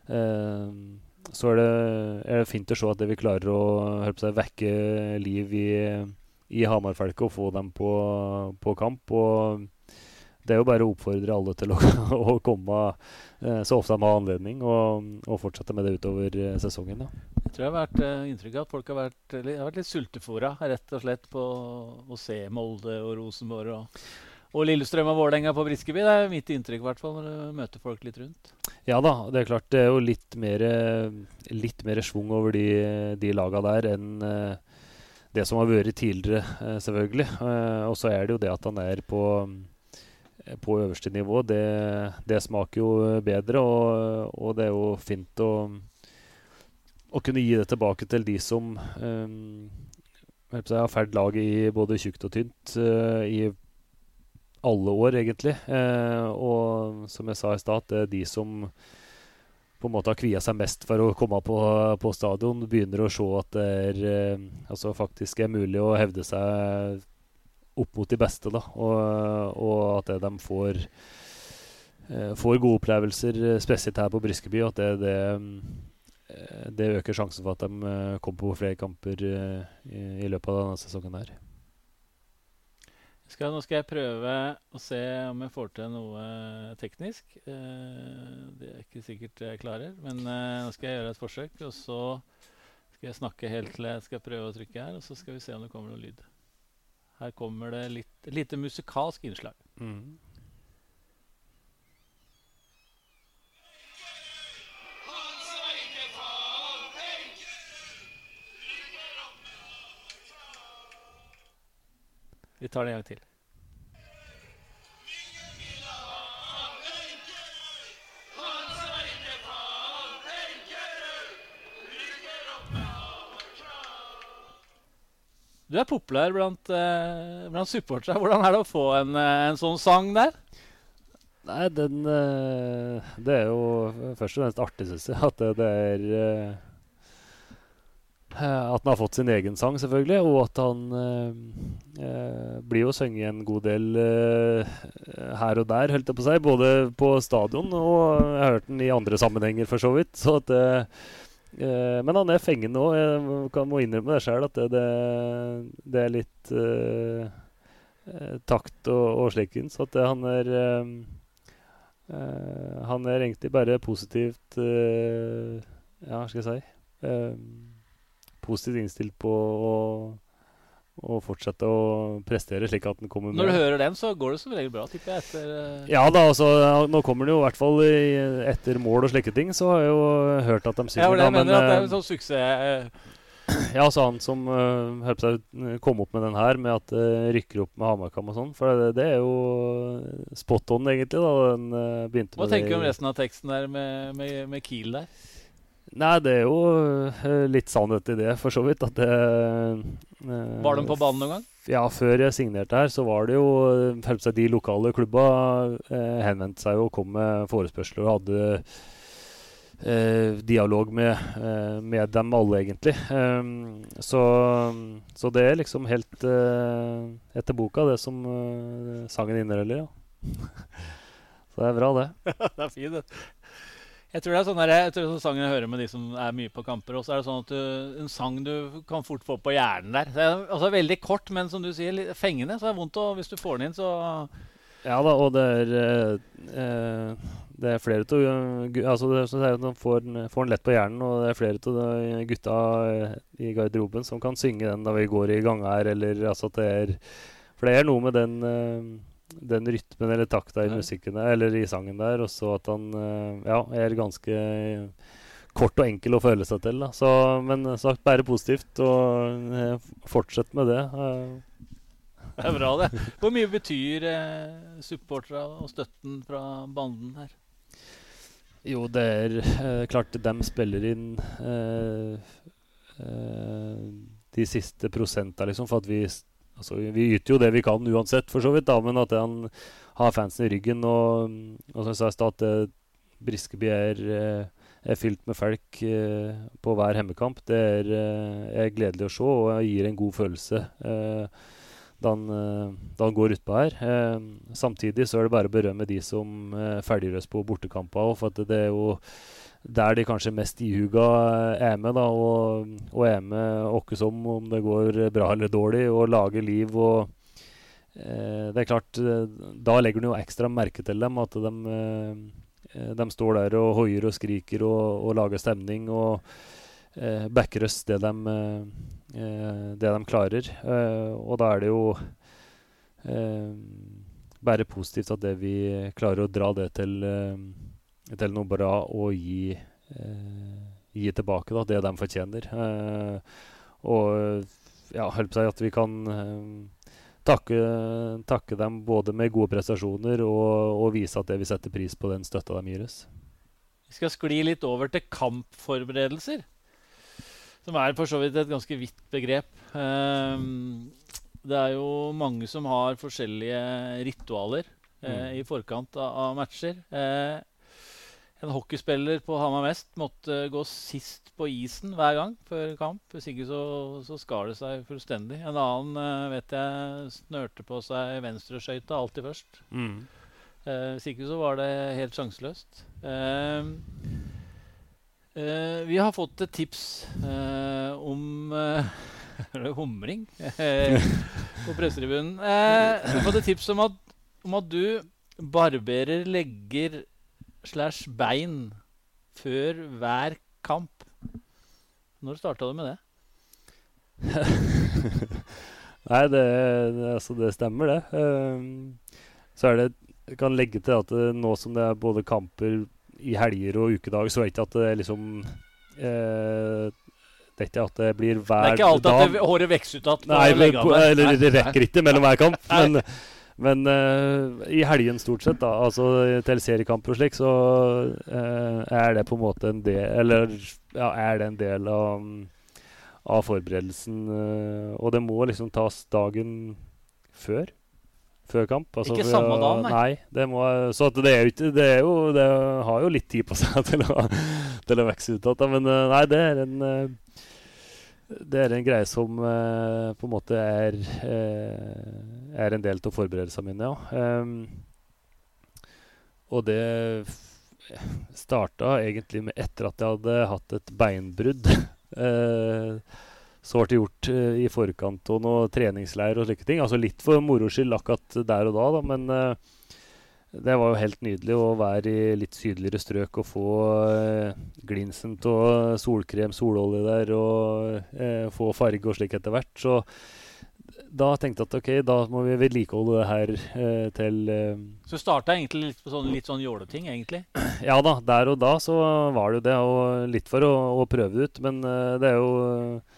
Eh, så er det, er det, fint å se at vi klarer å seg, vekke liv i, i Hamarfolket og få dem på, på kamp. og det er jo bare å oppfordre alle til å, å komme eh, så ofte de har anledning, og, og fortsette med det utover eh, sesongen. Da. Jeg tror jeg har vært uh, inntrykk av at folk har vært, eller, har vært litt sultefòra rett og slett på å se Molde og Rosenborg og, og Lillestrøm og Vålerenga på Briskeby. Det er mitt inntrykk, i hvert fall, når du møter folk litt rundt. Ja da, det er klart. Det er jo litt mer, litt mer schwung over de, de laga der enn det som har vært tidligere, selvfølgelig. og så er det jo det at han er på på øverste nivå, det, det, smaker jo bedre. Og, og, det er jo fint å, å kunne gi det tilbake til de som um, har ferd laget i både tjukt og tynt uh, i alle år, egentlig. Uh, og som jeg sa i stad, det er de som på en måte har kvia seg mest for å komme på, på stadion, begynner å se at det er, uh, altså faktisk er mulig å hevde seg opp mot de beste. Da, og, og at de får, eh, får gode opplevelser, eh, spesielt her på Briskeby. At det, det, eh, det, øker sjansen for at de kommer på flere kamper i, i løpet av denne sesongen. her. Skal, nå skal jeg prøve å se om jeg får til noe teknisk. Eh, det er ikke sikkert jeg klarer, men eh, nå skal jeg gjøre et forsøk. Og så skal jeg snakke helt til jeg skal prøve å trykke her, og så skal vi se om det kommer noe lyd. Her kommer det litt, lite musikalsk innslag. Mm. Vi tar det en gang til. Du er populær blant, uh, blant supportere. Hvordan er det å få en, uh, en sånn sang der? Nei, den uh, Det er jo først og fremst artig, syns jeg. At det, det er At han har fått sin egen sang, selvfølgelig. Og at han blir jo sunget en god del her og der, holdt jeg på å si. Både på stadion og jeg har hørt den i andre sammenhenger, for så vidt. Så at Eh, men han er fengende òg. Jeg kan, må innrømme det sjøl, at det, det, det, er litt eh takt og, og slikken. Så at det, han er um, uh, Han er egentlig bare positivt Ja, hva skal jeg si Positivt innstilt på å og fortsette å prestere slik at den kommer med. Når du hører den, så går det som regel bra, tipper jeg. etter... Uh... Ja da, altså, nå kommer den jo i hvert fall etter mål og slike ting, så har jeg jo hørt at de synger. Ja, det, jeg mener at det er en sånn suksess... Uh... Ja, altså han som uh, hørte seg kom opp med den her, med at det uh, rykker opp med Hamarkam og sånn. For det, det, er jo spot on, egentlig. da den uh, begynte Hva tenker du om resten av teksten der med, med, med Kiel der? Nei, det er jo uh, litt sannhet i det, for så vidt. At det uh, Var de på banen noen gang? Ja, før jeg signerte her, så var det jo uh, De lokale klubba henvendte seg og kom med forespørsler og hadde dialog med, med, dem alle, egentlig. Eh, så, så, det er liksom helt etter boka, det som sangen inneholder, ja. så det er bra, det. det er fint, det. Jeg tror det er sånn der, jeg tror det er sånn sangen jeg hører med de som er mye på kamper. Og så er det sånn at du, En sang du kan fort få på hjernen der. Det er, altså Veldig kort, men som du sier, litt fengende. Så er det vondt å, hvis du får den inn, så Ja da, og det er eh, Det er flere til altså det, så er, får, får den lett på hjernen, og det er flere av gutta i garderoben som kan synge den da vi går i gang her, eller altså at det er For det er noe med den eh, den rytmen eller takta i musikken der, eller i sangen der, og så at han eh, ja, er ganske kort og enkel å føle seg til. Da. Så, men sagt bare positivt, og eh, fortsett med det. Det er bra, det. Hvor mye betyr eh, supporterne og støtten fra banden her? Jo, det er eh, klart de spiller inn eh, eh, de siste prosentene, liksom, for at vi altså, Vi yter jo det vi kan uansett, for så vidt, da, men at han har fansen i ryggen. Og, og som jeg sa i stad, at eh, Briskeby er, eh, er, fylt med folk eh, på hver hemmekamp. Det er, er, gledelig å se og gir en god følelse da han, da han går utpå her. samtidig så er det bare å berømme de som ferdigrøst på bortekamper. For at det er jo der de kanskje mest ihuga er med, da, og, og er med åkke som om det går bra eller dårlig, og lager liv og eh, Det er klart, eh, da legger du jo ekstra merke til dem. At de, eh, de står der og hoier og skriker og, og lager stemning. og eh, backer oss det de, eh, det de klarer. Eh, og da er det jo eh, bare positivt at det vi klarer å dra det til, eh, til noe bra å gi, eh, gi tilbake da, det de fortjener. Eh, og ja, holdt si at vi kan eh, takke, takke dem både med gode prestasjoner og, og vise at det vi setter pris på den støtta de gir oss. Vi skal skli litt over til kampforberedelser. Som er for så vidt et ganske vidt begrep. Um, det er jo mange som har forskjellige ritualer eh, i forkant av, av matcher. Eh, en hockeyspiller på Hamar Vest måtte gå sist på isen hver gang før kamp. Hvis ikke så, så skar det seg fullstendig. En annen eh, vet jeg snørte på seg venstreskøyta alltid først. Mm. Eh, hvis ikke så var det helt sjanseløst. Eh, eh, vi har fått et tips eh, om eh, humring på pressetribunen? Eh, vi har fått et tips om at, om at du barberer legger slash bein før hver kamp. Når starta du med det? Nei, det, det, altså, det stemmer, det. Um, så er det Jeg kan legge til at det, nå som det er både kamper i helger og ukedag, så er det ikke at det liksom eh, Det er ikke at det blir Det er ikke alltid dag at det, håret vokser ut igjen. Nei, men, eller det rekker ikke mellom hver kamp. Men, men uh, i helgen stort sett, da, altså til seriekamper og slik, så uh, er det på en måte en del Eller ja, er det en del av, av forberedelsen. Uh, og det må liksom tas dagen før. Før kamp. altså Ikke samme dag, nei. nei. Det må, så det er jo Det, er jo, det har jo litt tid på seg til å, til å vokse ut igjen. Men nei, det er en det er en greie som eh, på en måte er, eh, er en del av forberedelsene mine, ja. Um, og det starta egentlig med etter at jeg hadde hatt et beinbrudd. Eh, så ble det gjort eh, i forkant og noe treningsleir og slike ting. Altså litt for moro skyld akkurat der og da, da men eh, det var jo helt nydelig å være i litt sydligere strøk og få eh, glinsen av solkrem, sololje der, og få farge og slik etter hvert. Så da tenkte jeg at ok, da må vi vedlikeholde det her eh, til eh, Så starta egentlig litt på sånn, litt sånn jåleting, egentlig. Ja da, der og da så var det jo det, og litt for å, å prøve det ut. Men eh, det er jo eh,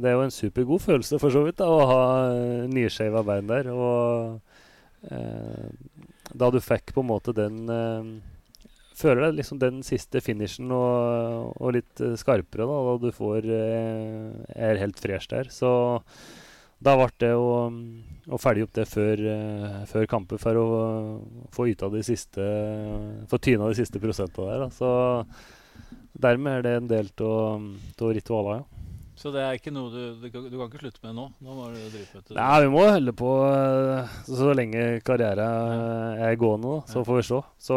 Det er jo en supergod følelse, for så vidt, da, å ha uh, nyskeiva bein der. Og eh, da du fikk på en måte den eh, Føler deg liksom den siste finishen og, og litt eh, skarpere da, da du får eh, er helt fresh der. Så da ble det å, å følge opp det før, eh, før kampen for å få yta de siste Få tyna de siste prosentene der. Da. Så dermed er det en del av ritualene. ja. Så det er ikke noe du, du, kan- du kan ikke slutte med nå? Nå må du drive. Nei, vi må holde på eh, så, så lenge karrieren er gående, da. Så får vi se. Så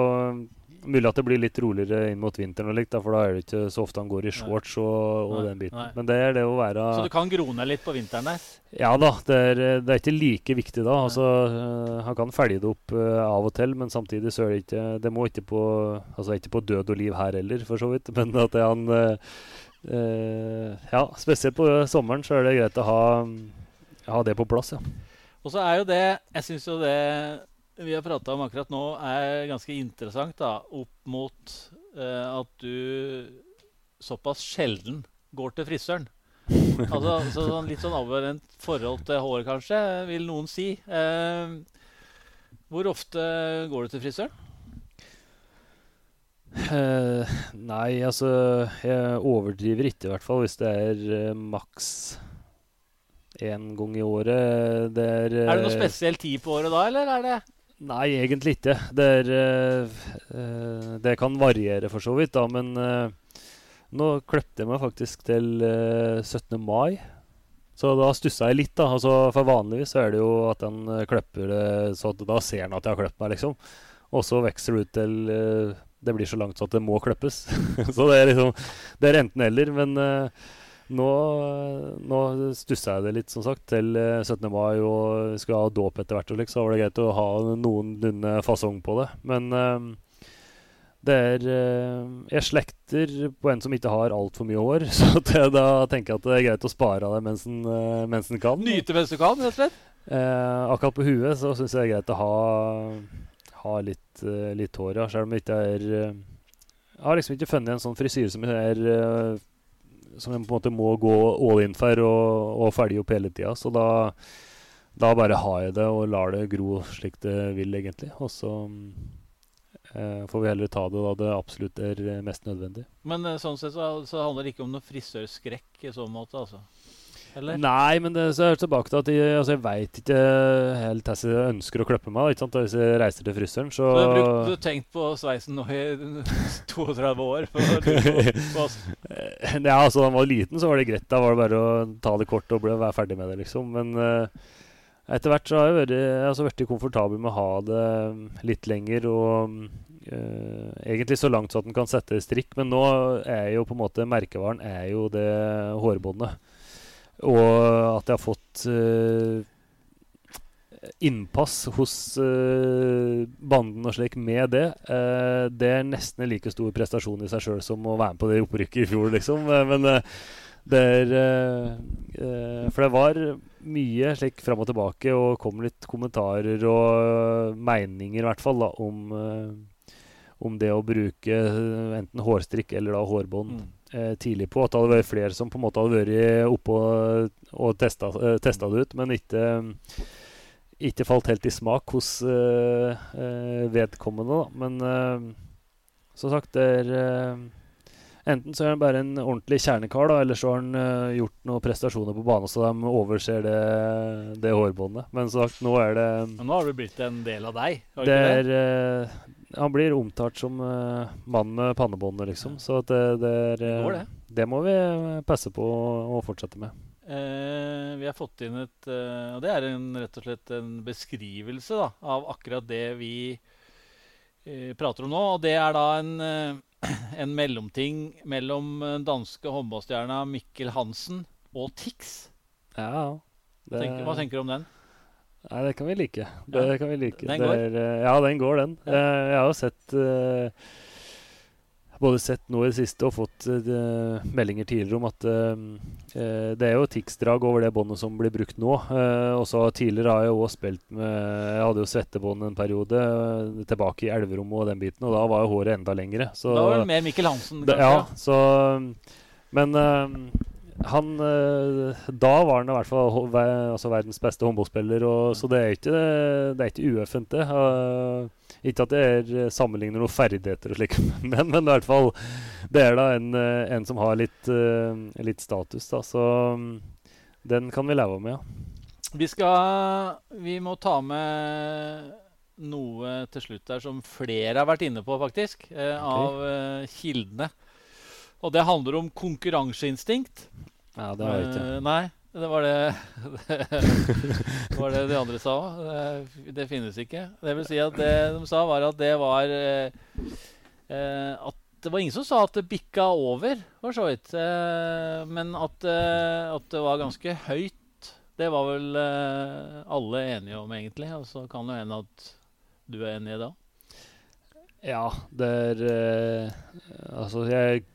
mulig at det blir litt roligere inn mot vinteren og likt, da, for da er det ikke så ofte han går i shorts og, og Nei, den biten. nei. Men det er det å være Så du kan grone litt på vinteren der? Ja da, det er, det er ikke like viktig da. Altså, eh, han kan følge det opp eh, av og til, men samtidig så er det ikke Det må ikke på Altså ikke på død og liv her heller, for så vidt. Men at det han eh, Ja, spesielt på sommeren så er det greit å ha, ha det på plass, ja. Og så er jo det Jeg syns jo det vi har prata om akkurat nå, er ganske interessant, da. Opp mot uh, at du såpass sjelden går til frisøren. Altså så sånn, Litt sånn avhørent forhold til hår, kanskje, vil noen si. Uh, hvor ofte går du til frisøren? Uh, nei, altså Jeg overdriver ikke, i hvert fall, hvis det er maks én gang i året. Det er Er det noe spesiell tid på året da, eller er det Nei, egentlig ikke. Det, er, eh, det kan variere for så vidt, da, men uh, nå kløpte jeg meg faktisk til uh, 17. mai. Så da stussa jeg litt, da. Altså, for vanligvis så er det jo at han uh, klipper det så da ser han at jeg har klippet meg, liksom. Og så vokser det ut til det blir så langt så at det må klippes. så det er liksom Det er enten eller. Men nå, nå stussa jeg det litt, som sagt, til eh, 17. mai og skal ha dåp etter hvert. Så var det greit å ha noenlunde fasong på det. Men eh, det er uh, Jeg slekter på en som ikke har altfor mye hår, så det, da tenker jeg at det er greit å spare av det mens en, uh, mens en kan. Nyte mens du kan, rett og slett? Eh, akkurat på huet så syns jeg det er greit å ha, ha litt, eh, litt hår, ja. Selv om jeg ikke er eh, Jeg har liksom ikke funnet en sånn frisyre som er eh, Som jeg på en måte må gå all in for og, og følge opp hele tida. Så da, da bare har jeg det og lar det gro slik det vil, egentlig. Og så eh, får vi heller ta det da det absolutt er mest nødvendig. Men eh, sånn sett så, så handler det ikke om noe frisørskrekk i så måte, altså? Eller? Nei, men det, så jeg tilbake til at jeg, altså jeg veit ikke helt hvordan jeg ønsker å klippe meg. Ikke sant? Hvis jeg reiser til frisøren, så Du har, brukt, du har tenkt på sveisen nå i 32 år? Ja, altså da han var liten, så var det greit. Da var det bare å ta det kort og bli, være ferdig med det, liksom. Men uh, etter hvert så har jeg vært, altså vært komfortabel med å ha det litt lenger og Uh, egentlig så langt så at den kan sette strikk. Men nå er jo på en måte merkevaren er jo det hårbåndet. Og at jeg har fått eh, innpass hos eh, banden og slik med det, eh, det er nesten en like stor prestasjon i seg sjøl som å være med på det opprykket i fjor, liksom. Men eh, det er eh, For det var mye slik fram og tilbake, og kom litt kommentarer og meninger, i hvert fall, da, om, eh, om det å bruke enten hårstrikk eller da hårbånd Mm. Eh, tidlig på. At det hadde vært flere som på en måte hadde vært oppe og, og testa, eh, testa det ut, men ikke, ikke falt helt i smak hos eh, vedkommende. Da. Men som sagt, det er Enten så er han bare en ordentlig kjernekar, da, eller så har han uh, gjort noen prestasjoner på banen så de overser det, det hårbåndet. Men som sagt, nå er det Men nå har du blitt en del av deg? har det ikke er, eh, han blir omtalt som uh, mann med pannebåndet, liksom. Så det, det er Det går, eh, det. det må vi eh, passe på å fortsette med. Eh, vi har fått inn et eh, Og det er en, rett og slett en beskrivelse da, av akkurat det vi eh, prater om nå. Og det er da en, eh, en mellomting mellom den danske håndballstjerna Mikkel Hansen og Tix. Ja, Tenk, hva tenker du om den? Nei, det kan vi like. Det Ja. kan vi like. Den går? Er, eh, ja, den går, den. Ja. Eh, jeg har jo sett eh, både sett nå i det siste og fått uh, meldinger tidligere om at eh, det er jo tics-drag over det båndet som blir brukt nå. Uh, og så tidligere har jeg òg spilt med Jeg hadde jo svettebånd en periode tilbake i elverommet og den biten, og da var jo håret enda lengre. Så, da var det mer Mikkel Hansen. kanskje, ja, så Men eh, han eh, Da var han i hvert fall altså verdens beste håndballspiller, og, så det er ikke, det er ikke ueffent, det. Ikke at det er eh, sammenligner noen ferdigheter og slik, men, men i hvert fall Det er da en, eh, en som har litt, litt status, da. Så mm, den kan vi leve med, ja. Vi skal Vi må ta med noe til slutt der som flere har vært inne på, faktisk. Eh, okay. Av eh, kildene. Og det handler om konkurranseinstinkt. Ja, det har jeg ikke. Uh, nei, det var det Det var det de andre sa òg. Det, det finnes ikke. Det vil si at det de sa, var at det var eh, eh, At det var ingen som sa at det bikka over, for så vidt. Uh, men at, eh, at det var ganske høyt, det var vel eh, alle enige om, egentlig. Og så kan det hende at du er enig i det òg. Ja, det er eh, Altså, jeg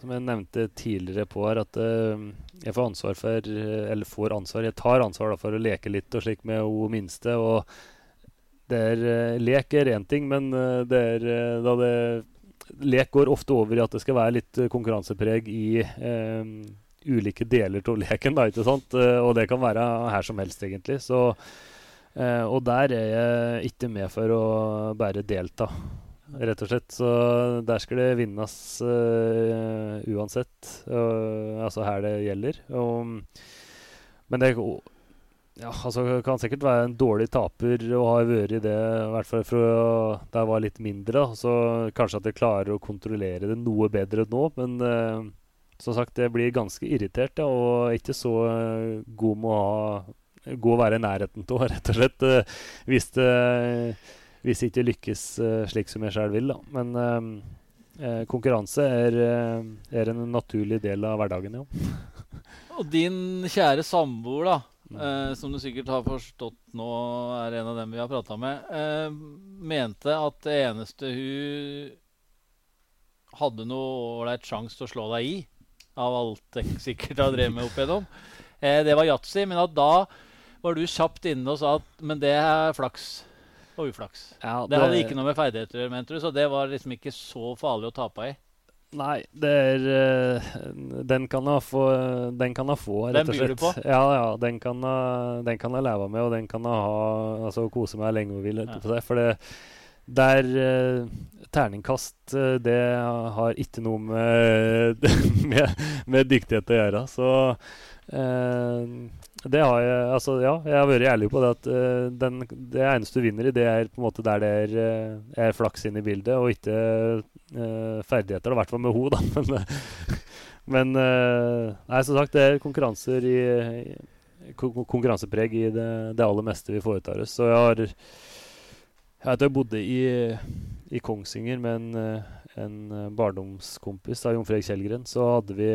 Som jeg nevnte tidligere på her, at uh, jeg får ansvar for eh, Eller får ansvar Jeg tar ansvar da, for å leke litt og slik med hun minste. Og det er uh, Lek er én ting, men uh, det er da det Lek går ofte over i at det skal være litt konkurransepreg i ulike deler av leken, da, ikke sant? Og det kan være her som helst, egentlig. Så Og der er jeg ikke med for å bare delta rett og slett. Så der skal det vinnes uh, uansett. Uh, altså her det gjelder. Og, men det ja, altså, kan sikkert være en dårlig taper og har vært i det, i hvert fall fra jeg var litt mindre. Så kanskje at jeg klarer å kontrollere det noe bedre nå, men uh, som sagt, jeg blir ganske irritert ja, og ikke så eh, god med å ha God å være i nærheten av, rett og slett. hvis det hvis ikke lykkes eh, slik som jeg sjøl vil. Da. Men eh, eh, konkurranse er, er en naturlig del av hverdagen, ja. Og din kjære samboer, da, Mm. eh, som du sikkert har forstått nå er en av dem vi har prata med, eh, mente at det eneste hun hadde noe ålreit sjanse til å slå deg i, av alt jeg sikkert har drevet med opp igjennom, eh, det var yatzy. Men at da var du kjapt inne og sa at Men det er flaks og uflaks. Ja, Det hadde ikke noe med ferdigheter å gjøre, mente du, så det var liksom ikke så farlig å tape i. Nei, det er eh, Den kan jeg få, den kan jeg få Den rett og byr du på? Ja, ja. Den kan jeg, den kan jeg leve med, og den kan jeg ha Altså kose meg lenge vil. Ja. det, For det der eh, Terningkast, eh, det har ikke noe med, med, med dyktighet å gjøre. Så eh, det har jeg Altså, ja, jeg har vært ærlig på det at uh, den, det eneste du vinner i, det er på en måte der det er, uh, er flaks inn i bildet, og ikke uh, ferdigheter. I hvert fall med ho, da. Men, men Nei, som sagt, det er konkurranser i, i konkurransepreg i det, det aller meste vi foretar oss. Så jeg har Jeg jeg bodde i, i Kongsvinger med en, en barndomskompis av Jon Fredrik Kjellgren. Så hadde vi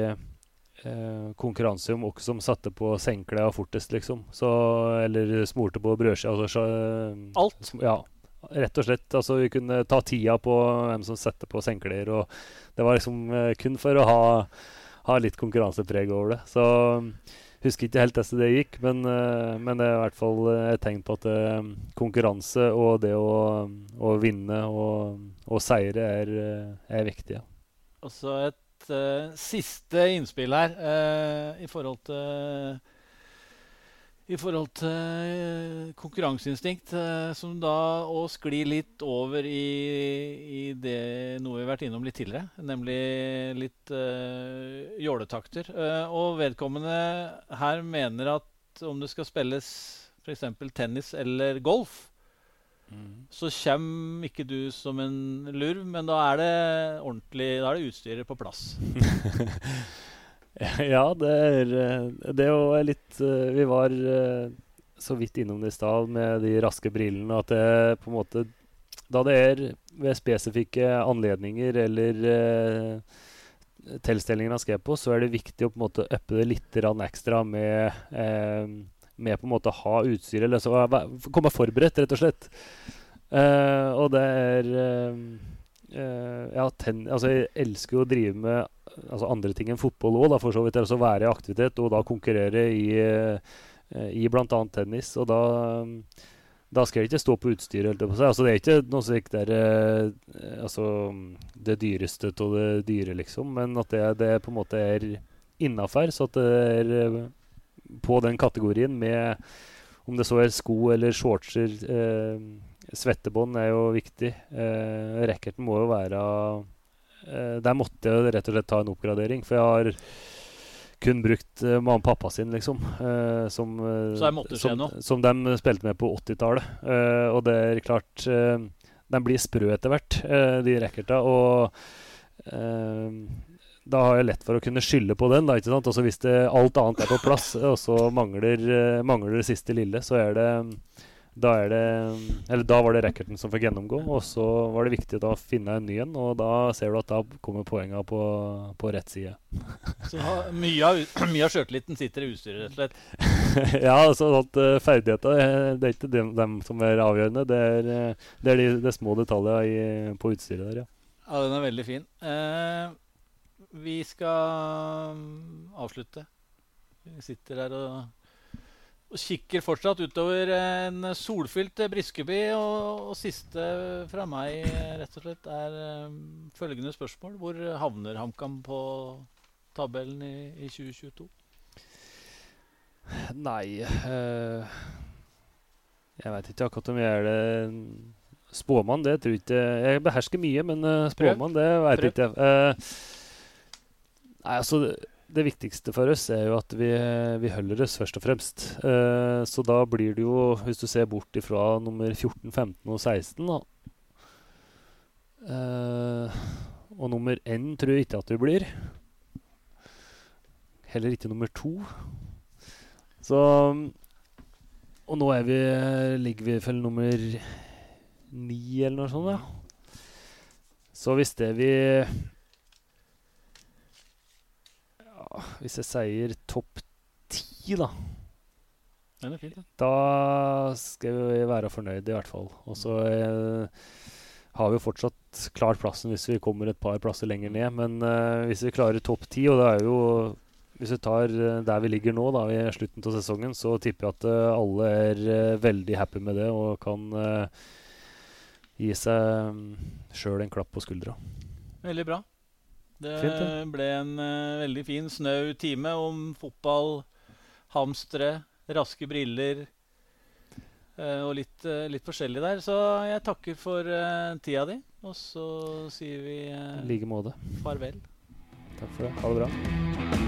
eh, konkurranse om hvem som satte på sengeklærne fortest, liksom. Så, eller smurte på brødskiva. Altså, så- Alt. Ja, rett og slett. Altså, vi kunne ta tida på hvem som setter på senkler. Og det var liksom eh, kun for å ha, ha litt konkurransepreg over det. Så husker ikke helt hvordan det gikk, men, eh, men det er i hvert fall eh, et tegn på at eh, konkurranse og det å, å vinne og, og seire er, eh, er viktig. Ja. et eh, siste innspill her uh, i forhold til i forhold til konkurranseinstinkt, eh, som da òg sklir litt over i, i det noe vi har vært innom litt tidligere, nemlig litt uh, jåletakter. Uh, og vedkommende her mener at om det skal spilles f.eks. tennis eller golf, så kommer ikke du som en lurv, men da er det ordentlig, da er det utstyret på plass. Ja, det er eh, Det jo litt eh, Vi var eh, så vidt innom det i stad med de raske brillene, at det på en måte Da det er ved spesifikke anledninger eller uh, tilstelninger han skrev på, så er det viktig å på en måte uppe det litt ekstra med eh, med på en måte å ha utstyr, eller så komme forberedt, rett og slett. Uh, og det er uh, uh, Ja, ten, altså jeg elsker jo å drive med altså andre ting enn fotball òg, for så vidt. Altså være i aktivitet og da konkurrere i, uh, i bl.a. tennis. Og da, da skal jeg ikke stå på utstyret. på. Altså, det er ikke noe slikt der altså, det dyreste av det dyre, liksom. Men at det, det på en måte er innafor, så at det er på den kategorien med om det så er sko eller shortser. Eh, svettebånd er jo viktig. Eh, racketen må jo være eh, Der måtte jeg rett og slett ta en oppgradering, for jeg har kun brukt eh, mamma og pappa sin, liksom. eh, som, skje som, som de spilte med på 80-tallet. Eh, og det er klart uh, De blir sprø etter hvert, de rackerta. Og da har jeg lett for å kunne skylde på den. Da, ikke sant? Altså Hvis det, alt annet er på plass, og så mangler, eh, mangler det siste lille, så er det da, er det, eller da var det racketen som fikk gjennomgå, og så var det viktig å finne en ny en. Og da ser du at da kommer poenga på, på rett side. Så mye av, mye av sjøltilliten sitter i utstyret, rett og slett. ja, altså at uh, ferdigheter eh, Det er ikke dem, dem som er avgjørende. Det er, eh, det er de, de små detaljene i, på utstyret der, ja. Ja, den er veldig fin. Eh, vi skal mm, avslutte. Vi sitter her og, og kikker fortsatt utover en solfylt Briskeby. Og, og siste fra meg rett og slett er eh, følgende spørsmål. Hvor havner HamKam på tabellen i, i 2022? Nei øh, Jeg vet ikke akkurat om jeg er det Spåmann, det tror jeg ikke Jeg behersker mye, men eh, spåmann, det vet jeg ikke. Eh, nei, altså det, viktigste for oss er jo at vi, vi holder oss, først og fremst. Eh, så da blir det jo, hvis du ser bort ifra nummer 14, 15 og 16, da eh, Og nummer N tror jeg ikke at vi blir. Heller ikke nummer to. Så Og nå vi, ligger vi vel nummer ni eller noe sånt, ja. Så hvis det vi ja, Hvis jeg sier topp ti, da. Den er fint, ja. Da skal vi være fornøyd, i hvert fall. Og så eh, har vi fortsatt klart plassen hvis vi kommer et par plasser lenger ned. Men eh, hvis vi klarer topp ti, og det er jo Hvis vi tar eh, der vi ligger nå, da, i slutten av sesongen, så tipper jeg at eh, alle er veldig happy med det og kan uh, gi seg um, sjøl en klapp på skuldra. Veldig bra. Det Fint, ble en uh, veldig fin snau time om fotball, hamstere, raske briller uh, og litt, uh, litt forskjellig der. Så jeg takker for tida di, og så sier vi I like måte. farvel. Takk for det. Ha det bra.